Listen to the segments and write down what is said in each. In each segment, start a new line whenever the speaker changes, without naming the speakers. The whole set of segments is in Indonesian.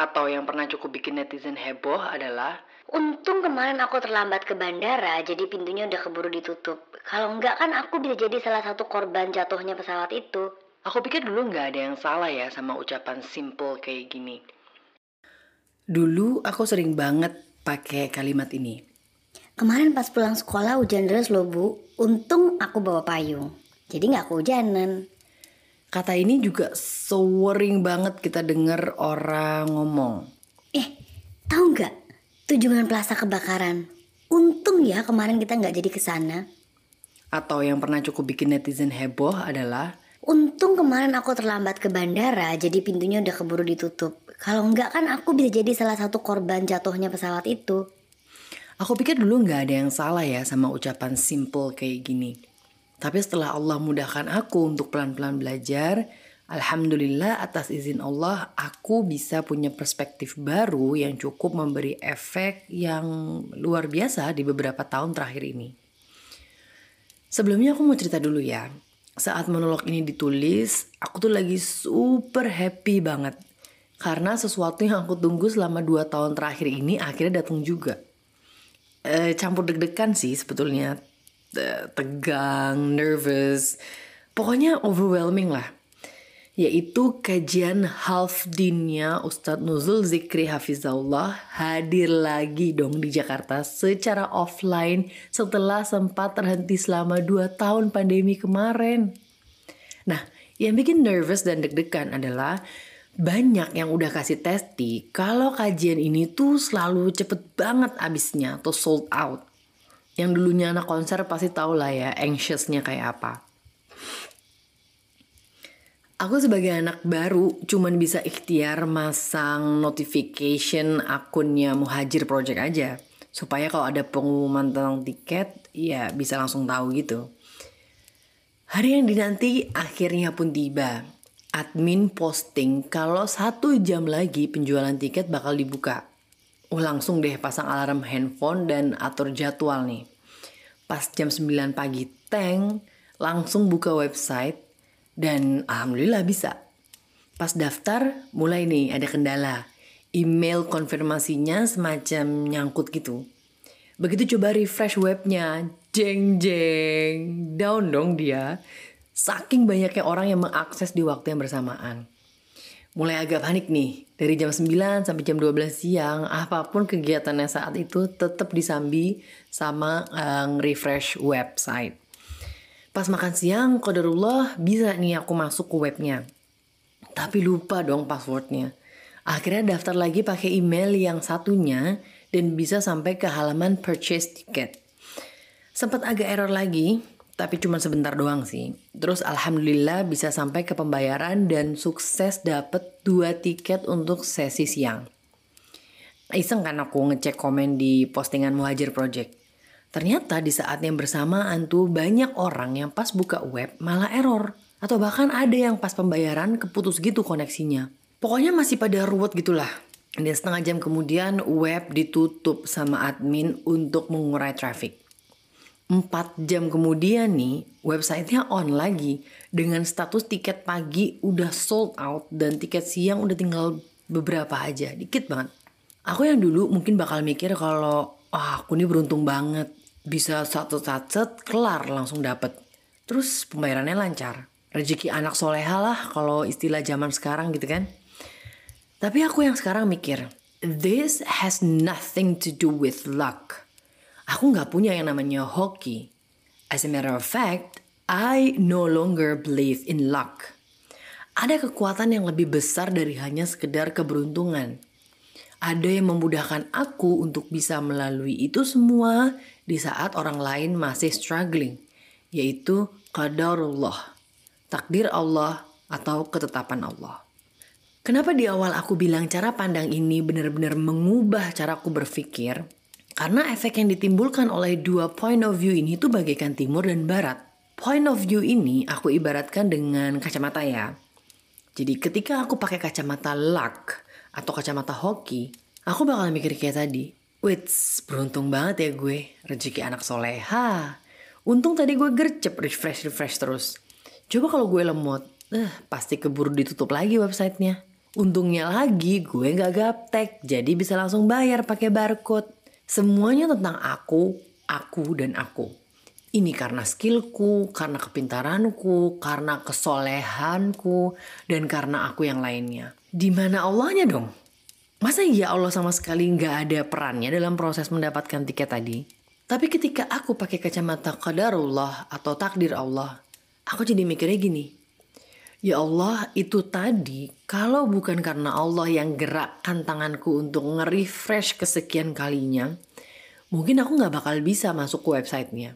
Atau yang pernah cukup bikin netizen heboh adalah
Untung kemarin aku terlambat ke bandara, jadi pintunya udah keburu ditutup. Kalau enggak kan aku bisa jadi salah satu korban jatuhnya pesawat itu.
Aku pikir dulu nggak ada yang salah ya sama ucapan simple kayak gini. Dulu aku sering banget pakai kalimat ini.
Kemarin pas pulang sekolah hujan deras loh bu, untung aku bawa payung. Jadi nggak kehujanan.
Kata ini juga sering banget kita denger orang ngomong.
Eh, tahu nggak? Tujuan plaza kebakaran. Untung ya kemarin kita nggak jadi ke sana.
Atau yang pernah cukup bikin netizen heboh adalah
Untung kemarin aku terlambat ke bandara, jadi pintunya udah keburu ditutup. Kalau enggak kan aku bisa jadi salah satu korban jatuhnya pesawat itu.
Aku pikir dulu nggak ada yang salah ya sama ucapan simple kayak gini. Tapi setelah Allah mudahkan aku untuk pelan-pelan belajar, Alhamdulillah atas izin Allah aku bisa punya perspektif baru yang cukup memberi efek yang luar biasa di beberapa tahun terakhir ini. Sebelumnya aku mau cerita dulu ya. Saat monolog ini ditulis, aku tuh lagi super happy banget. Karena sesuatu yang aku tunggu selama dua tahun terakhir ini akhirnya datang juga. E, campur deg-degan sih sebetulnya. Tegang, nervous. Pokoknya overwhelming lah yaitu kajian half dinnya Ustadz Nuzul Zikri Hafizahullah hadir lagi dong di Jakarta secara offline setelah sempat terhenti selama 2 tahun pandemi kemarin. Nah, yang bikin nervous dan deg-degan adalah banyak yang udah kasih testi kalau kajian ini tuh selalu cepet banget abisnya atau sold out. Yang dulunya anak konser pasti tau lah ya anxiousnya kayak apa. Aku sebagai anak baru cuman bisa ikhtiar masang notification akunnya Muhajir Project aja. Supaya kalau ada pengumuman tentang tiket, ya bisa langsung tahu gitu. Hari yang dinanti akhirnya pun tiba. Admin posting kalau satu jam lagi penjualan tiket bakal dibuka. Oh langsung deh pasang alarm handphone dan atur jadwal nih. Pas jam 9 pagi teng, langsung buka website dan alhamdulillah bisa. Pas daftar mulai nih ada kendala. Email konfirmasinya semacam nyangkut gitu. Begitu coba refresh webnya, jeng jeng, down dong dia. Saking banyaknya orang yang mengakses di waktu yang bersamaan. Mulai agak panik nih, dari jam 9 sampai jam 12 siang, apa pun kegiatannya saat itu tetap disambi sama uh, refresh website. Pas makan siang, kodarullah bisa nih aku masuk ke webnya. Tapi lupa dong passwordnya. Akhirnya daftar lagi pakai email yang satunya dan bisa sampai ke halaman purchase ticket. Sempat agak error lagi, tapi cuma sebentar doang sih. Terus alhamdulillah bisa sampai ke pembayaran dan sukses dapet dua tiket untuk sesi siang. Iseng kan aku ngecek komen di postingan Muhajir Project. Ternyata di saat yang bersamaan tuh banyak orang yang pas buka web malah error. Atau bahkan ada yang pas pembayaran keputus gitu koneksinya. Pokoknya masih pada ruwet gitulah. Dan setengah jam kemudian web ditutup sama admin untuk mengurai traffic. Empat jam kemudian nih websitenya on lagi dengan status tiket pagi udah sold out dan tiket siang udah tinggal beberapa aja, dikit banget. Aku yang dulu mungkin bakal mikir kalau ah, aku ini beruntung banget bisa satu satu kelar langsung dapet. Terus pembayarannya lancar. Rezeki anak soleha lah kalau istilah zaman sekarang gitu kan. Tapi aku yang sekarang mikir, this has nothing to do with luck. Aku nggak punya yang namanya hoki. As a matter of fact, I no longer believe in luck. Ada kekuatan yang lebih besar dari hanya sekedar keberuntungan. Ada yang memudahkan aku untuk bisa melalui itu semua di saat orang lain masih struggling, yaitu qadarullah, takdir Allah atau ketetapan Allah. Kenapa di awal aku bilang cara pandang ini benar-benar mengubah caraku berpikir? Karena efek yang ditimbulkan oleh dua point of view ini itu bagaikan timur dan barat. Point of view ini aku ibaratkan dengan kacamata ya. Jadi ketika aku pakai kacamata luck atau kacamata hoki, aku bakal mikir kayak tadi. Wits, beruntung banget ya gue. Rezeki anak soleha. Untung tadi gue gercep refresh-refresh terus. Coba kalau gue lemot, eh, pasti keburu ditutup lagi websitenya. Untungnya lagi gue gak gaptek, jadi bisa langsung bayar pakai barcode. Semuanya tentang aku, aku, dan aku. Ini karena skillku, karena kepintaranku, karena kesolehanku, dan karena aku yang lainnya. Di mana Allahnya dong? Masa iya Allah sama sekali nggak ada perannya dalam proses mendapatkan tiket tadi? Tapi ketika aku pakai kacamata qadarullah atau takdir Allah, aku jadi mikirnya gini. Ya Allah, itu tadi kalau bukan karena Allah yang gerakkan tanganku untuk nge-refresh kesekian kalinya, mungkin aku nggak bakal bisa masuk ke websitenya.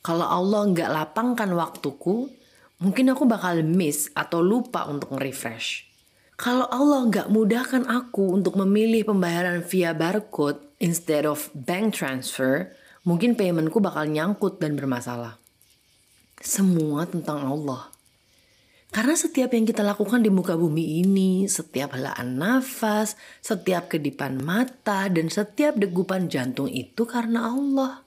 Kalau Allah nggak lapangkan waktuku, mungkin aku bakal miss atau lupa untuk nge-refresh. Kalau Allah nggak mudahkan aku untuk memilih pembayaran via barcode instead of bank transfer, mungkin paymentku bakal nyangkut dan bermasalah. Semua tentang Allah. Karena setiap yang kita lakukan di muka bumi ini, setiap helaan nafas, setiap kedipan mata, dan setiap degupan jantung itu karena Allah.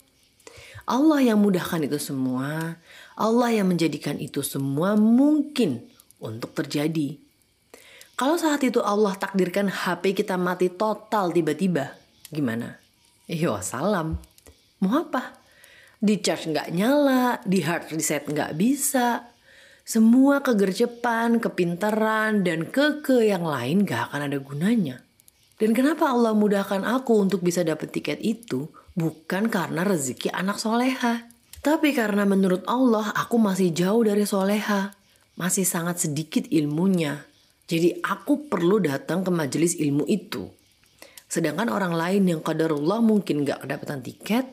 Allah yang mudahkan itu semua, Allah yang menjadikan itu semua mungkin untuk terjadi. Kalau saat itu Allah takdirkan HP kita mati total tiba-tiba, gimana? Iya salam. Mau apa? Di charge nggak nyala, di hard reset nggak bisa. Semua kegercepan, kepintaran, dan keke yang lain gak akan ada gunanya. Dan kenapa Allah mudahkan aku untuk bisa dapat tiket itu? Bukan karena rezeki anak soleha. Tapi karena menurut Allah aku masih jauh dari soleha. Masih sangat sedikit ilmunya. Jadi aku perlu datang ke majelis ilmu itu. Sedangkan orang lain yang qadarullah mungkin gak kedapatan tiket,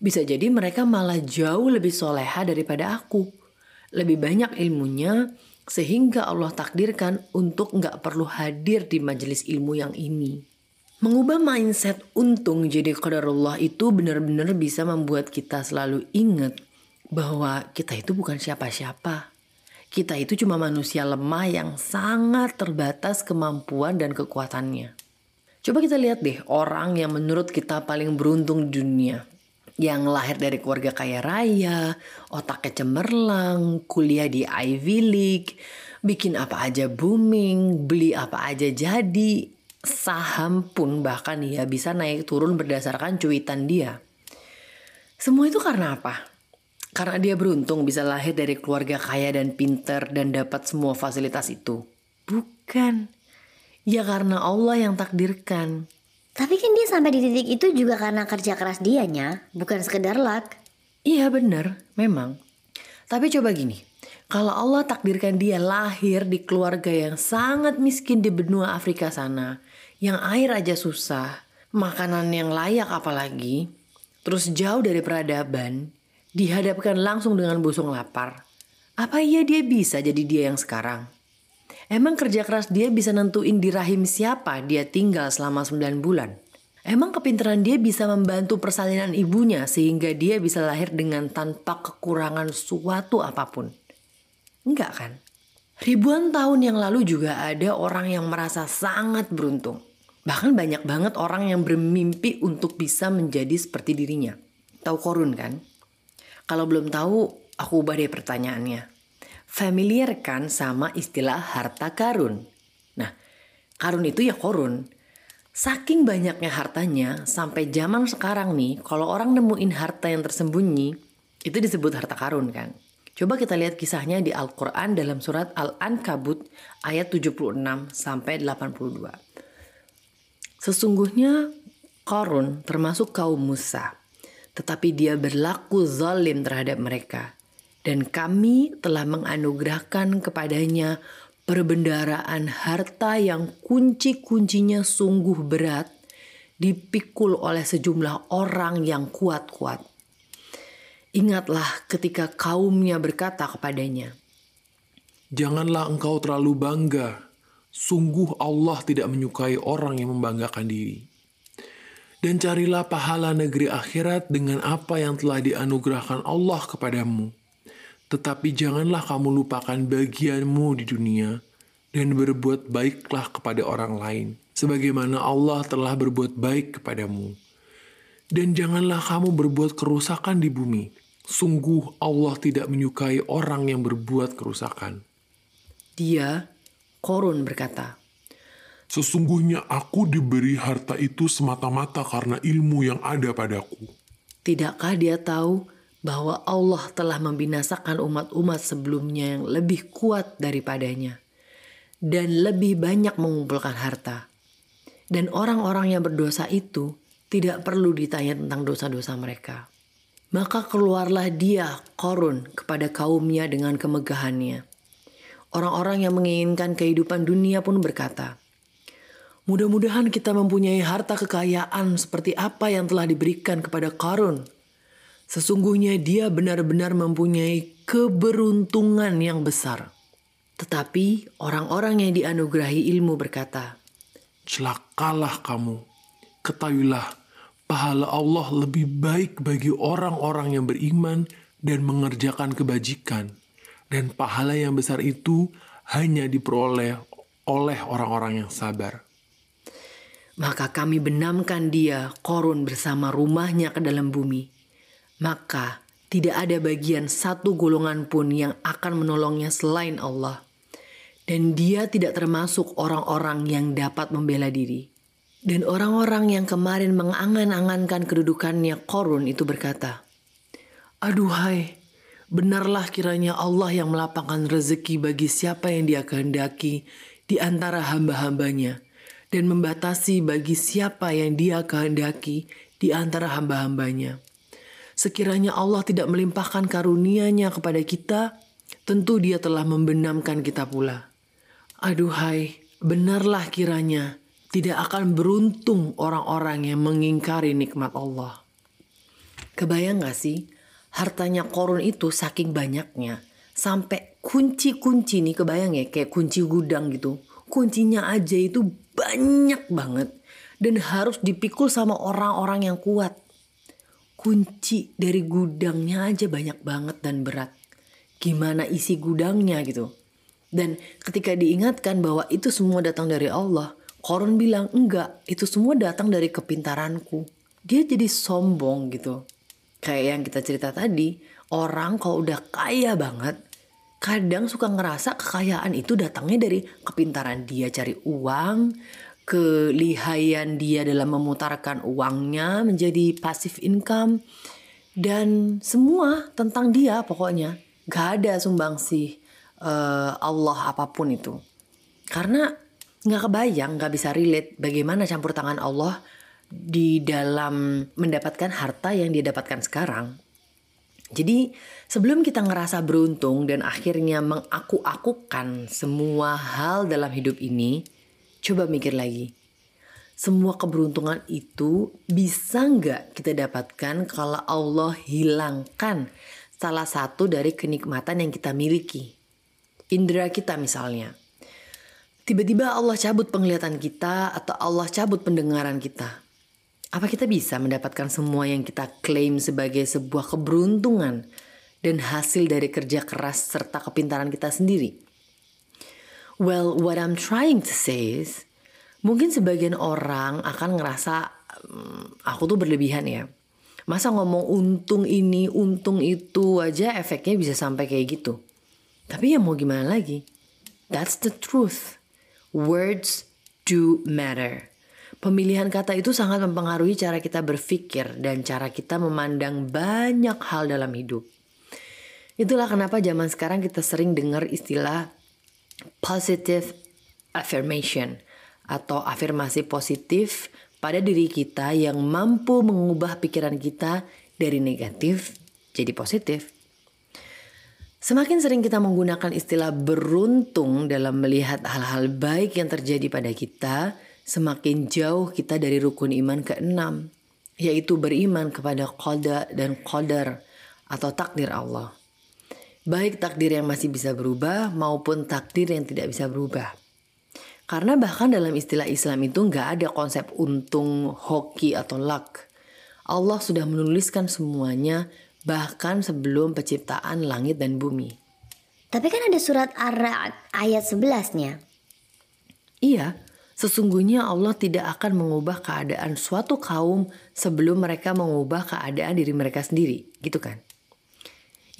bisa jadi mereka malah jauh lebih soleha daripada aku. Lebih banyak ilmunya, sehingga Allah takdirkan untuk gak perlu hadir di majelis ilmu yang ini. Mengubah mindset untung jadi qadarullah itu benar-benar bisa membuat kita selalu ingat bahwa kita itu bukan siapa-siapa. Kita itu cuma manusia lemah yang sangat terbatas kemampuan dan kekuatannya. Coba kita lihat deh orang yang menurut kita paling beruntung di dunia. Yang lahir dari keluarga kaya raya, otaknya cemerlang, kuliah di Ivy League, bikin apa aja booming, beli apa aja jadi, saham pun bahkan ya bisa naik turun berdasarkan cuitan dia. Semua itu karena apa? Karena dia beruntung bisa lahir dari keluarga kaya dan pinter dan dapat semua fasilitas itu. Bukan. Ya karena Allah yang takdirkan.
Tapi kan dia sampai di titik itu juga karena kerja keras dianya, bukan sekedar luck.
Iya bener, memang. Tapi coba gini, kalau Allah takdirkan dia lahir di keluarga yang sangat miskin di benua Afrika sana, yang air aja susah, makanan yang layak apalagi, terus jauh dari peradaban, dihadapkan langsung dengan busung lapar. Apa iya dia bisa jadi dia yang sekarang? Emang kerja keras dia bisa nentuin di rahim siapa dia tinggal selama 9 bulan? Emang kepintaran dia bisa membantu persalinan ibunya sehingga dia bisa lahir dengan tanpa kekurangan suatu apa pun? Enggak kan? Ribuan tahun yang lalu juga ada orang yang merasa sangat beruntung. Bahkan banyak banget orang yang bermimpi untuk bisa menjadi seperti dirinya. Tahu korun kan? Kalau belum tahu, aku ubah deh pertanyaannya. Familiar kan sama istilah harta karun? Nah, karun itu ya korun. Saking banyaknya hartanya, sampai zaman sekarang nih, kalau orang nemuin harta yang tersembunyi, itu disebut harta karun kan? Coba kita lihat kisahnya di Al-Quran dalam surat Al-Ankabut ayat 76 sampai 82. Sesungguhnya Korun termasuk kaum Musa, tetapi dia berlaku zalim terhadap mereka. Dan kami telah menganugerahkan kepadanya perbendaraan harta yang kunci-kuncinya sungguh berat dipikul oleh sejumlah orang yang kuat-kuat Ingatlah ketika kaumnya berkata kepadanya,
Janganlah engkau terlalu bangga. Sungguh Allah tidak menyukai orang yang membanggakan diri. Dan carilah pahala negeri akhirat dengan apa yang telah dianugerahkan Allah kepadamu. Tetapi janganlah kamu lupakan bagianmu di dunia dan berbuat baiklah kepada orang lain, sebagaimana Allah telah berbuat baik kepadamu. Dan janganlah kamu berbuat kerusakan di bumi, Sungguh Allah tidak menyukai orang yang berbuat kerusakan.
Dia, Korun berkata,
Sesungguhnya aku diberi harta itu semata-mata karena ilmu yang ada padaku.
Tidakkah dia tahu bahwa Allah telah membinasakan umat-umat sebelumnya yang lebih kuat daripadanya dan lebih banyak mengumpulkan harta. Dan orang-orang yang berdosa itu tidak perlu ditanya tentang dosa-dosa mereka. Maka keluarlah dia, Korun, kepada kaumnya dengan kemegahannya. Orang-orang yang menginginkan kehidupan dunia pun berkata, Mudah-mudahan kita mempunyai harta kekayaan seperti apa yang telah diberikan kepada Korun. Sesungguhnya dia benar-benar mempunyai keberuntungan yang besar. Tetapi orang-orang yang dianugerahi ilmu berkata,
Celakalah kamu, ketahuilah pahala Allah lebih baik bagi orang-orang yang beriman dan mengerjakan kebajikan. Dan pahala yang besar itu hanya diperoleh oleh orang-orang yang sabar.
Maka kami benamkan dia, korun bersama rumahnya ke dalam bumi. Maka tidak ada bagian satu golongan pun yang akan menolongnya selain Allah. Dan dia tidak termasuk orang-orang yang dapat membela diri. Dan orang-orang yang kemarin mengangan-angankan kedudukannya korun itu berkata, Aduhai, benarlah kiranya Allah yang melapangkan rezeki bagi siapa yang dia kehendaki di antara hamba-hambanya dan membatasi bagi siapa yang dia kehendaki di antara hamba-hambanya. Sekiranya Allah tidak melimpahkan karunia-Nya kepada kita, tentu dia telah membenamkan kita pula. Aduhai, benarlah kiranya tidak akan beruntung orang-orang yang mengingkari nikmat Allah. Kebayang gak sih, hartanya korun itu saking banyaknya, sampai kunci-kunci nih kebayang ya, kayak kunci gudang gitu. Kuncinya aja itu banyak banget dan harus dipikul sama orang-orang yang kuat. Kunci dari gudangnya aja banyak banget dan berat. Gimana isi gudangnya gitu. Dan ketika diingatkan bahwa itu semua datang dari Allah, Korun bilang, enggak, itu semua datang dari kepintaranku. Dia jadi sombong gitu. Kayak yang kita cerita tadi, orang kalau udah kaya banget, kadang suka ngerasa kekayaan itu datangnya dari kepintaran dia cari uang, kelihayan dia dalam memutarkan uangnya menjadi passive income, dan semua tentang dia pokoknya. Gak ada sumbangsi uh, Allah apa pun itu. Karena nggak kebayang, nggak bisa relate bagaimana campur tangan Allah di dalam mendapatkan harta yang dia dapatkan sekarang. Jadi sebelum kita ngerasa beruntung dan akhirnya mengaku-akukan semua hal dalam hidup ini, coba mikir lagi. Semua keberuntungan itu bisa nggak kita dapatkan kalau Allah hilangkan salah satu dari kenikmatan yang kita miliki. Indra kita misalnya tiba-tiba Allah cabut penglihatan kita atau Allah cabut pendengaran kita. Apa kita bisa mendapatkan semua yang kita klaim sebagai sebuah keberuntungan dan hasil dari kerja keras serta kepintaran kita sendiri? Well, what I'm trying to say is, mungkin sebagian orang akan ngerasa hmm, aku tuh berlebihan ya. Masa ngomong untung ini, untung itu aja efeknya bisa sampai kayak gitu. Tapi ya mau gimana lagi? That's the truth. Words do matter. Pemilihan kata itu sangat mempengaruhi cara kita berpikir dan cara kita memandang banyak hal dalam hidup. Itulah kenapa zaman sekarang kita sering dengar istilah positive affirmation atau afirmasi positif pada diri kita yang mampu mengubah pikiran kita dari negatif jadi positif. Semakin sering kita menggunakan istilah beruntung dalam melihat hal-hal baik yang terjadi pada kita, semakin jauh kita dari rukun iman keenam, yaitu beriman kepada qada dan qadar atau takdir Allah. Baik takdir yang masih bisa berubah maupun takdir yang tidak bisa berubah. Karena bahkan dalam istilah Islam itu nggak ada konsep untung, hoki, atau luck. Allah sudah menuliskan semuanya bahkan sebelum penciptaan langit dan bumi.
Tapi kan ada surat Ar-Ra'd ayat 11-nya.
Iya, sesungguhnya Allah tidak akan mengubah keadaan suatu kaum sebelum mereka mengubah keadaan diri mereka sendiri, gitu kan?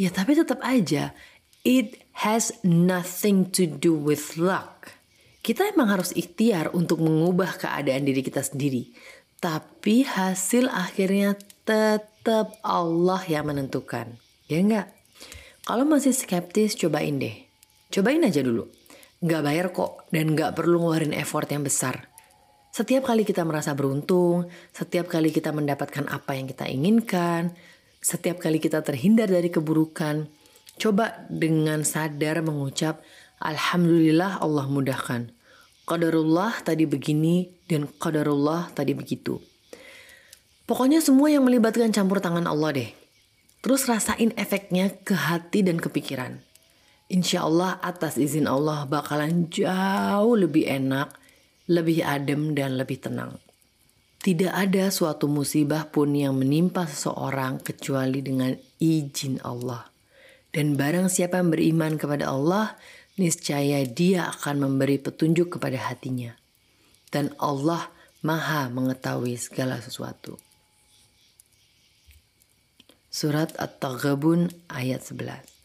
Ya, tapi tetap aja it has nothing to do with luck. Kita emang harus ikhtiar untuk mengubah keadaan diri kita sendiri. Tapi hasil akhirnya tetap Allah yang menentukan. Ya enggak? Kalau masih skeptis, cobain deh. Cobain aja dulu. Nggak bayar kok dan nggak perlu ngeluarin effort yang besar. Setiap kali kita merasa beruntung, setiap kali kita mendapatkan apa yang kita inginkan, setiap kali kita terhindar dari keburukan, coba dengan sadar mengucap, Alhamdulillah Allah mudahkan. Qadarullah tadi begini dan qadarullah tadi begitu. Pokoknya semua yang melibatkan campur tangan Allah deh. Terus rasain efeknya ke hati dan kepikiran. Insya Allah atas izin Allah bakalan jauh lebih enak, lebih adem dan lebih tenang. Tidak ada suatu musibah pun yang menimpa seseorang kecuali dengan izin Allah. Dan barang siapa yang beriman kepada Allah, niscaya dia akan memberi petunjuk kepada hatinya. Dan Allah maha mengetahui segala sesuatu. Surat At-Taghabun ayat 11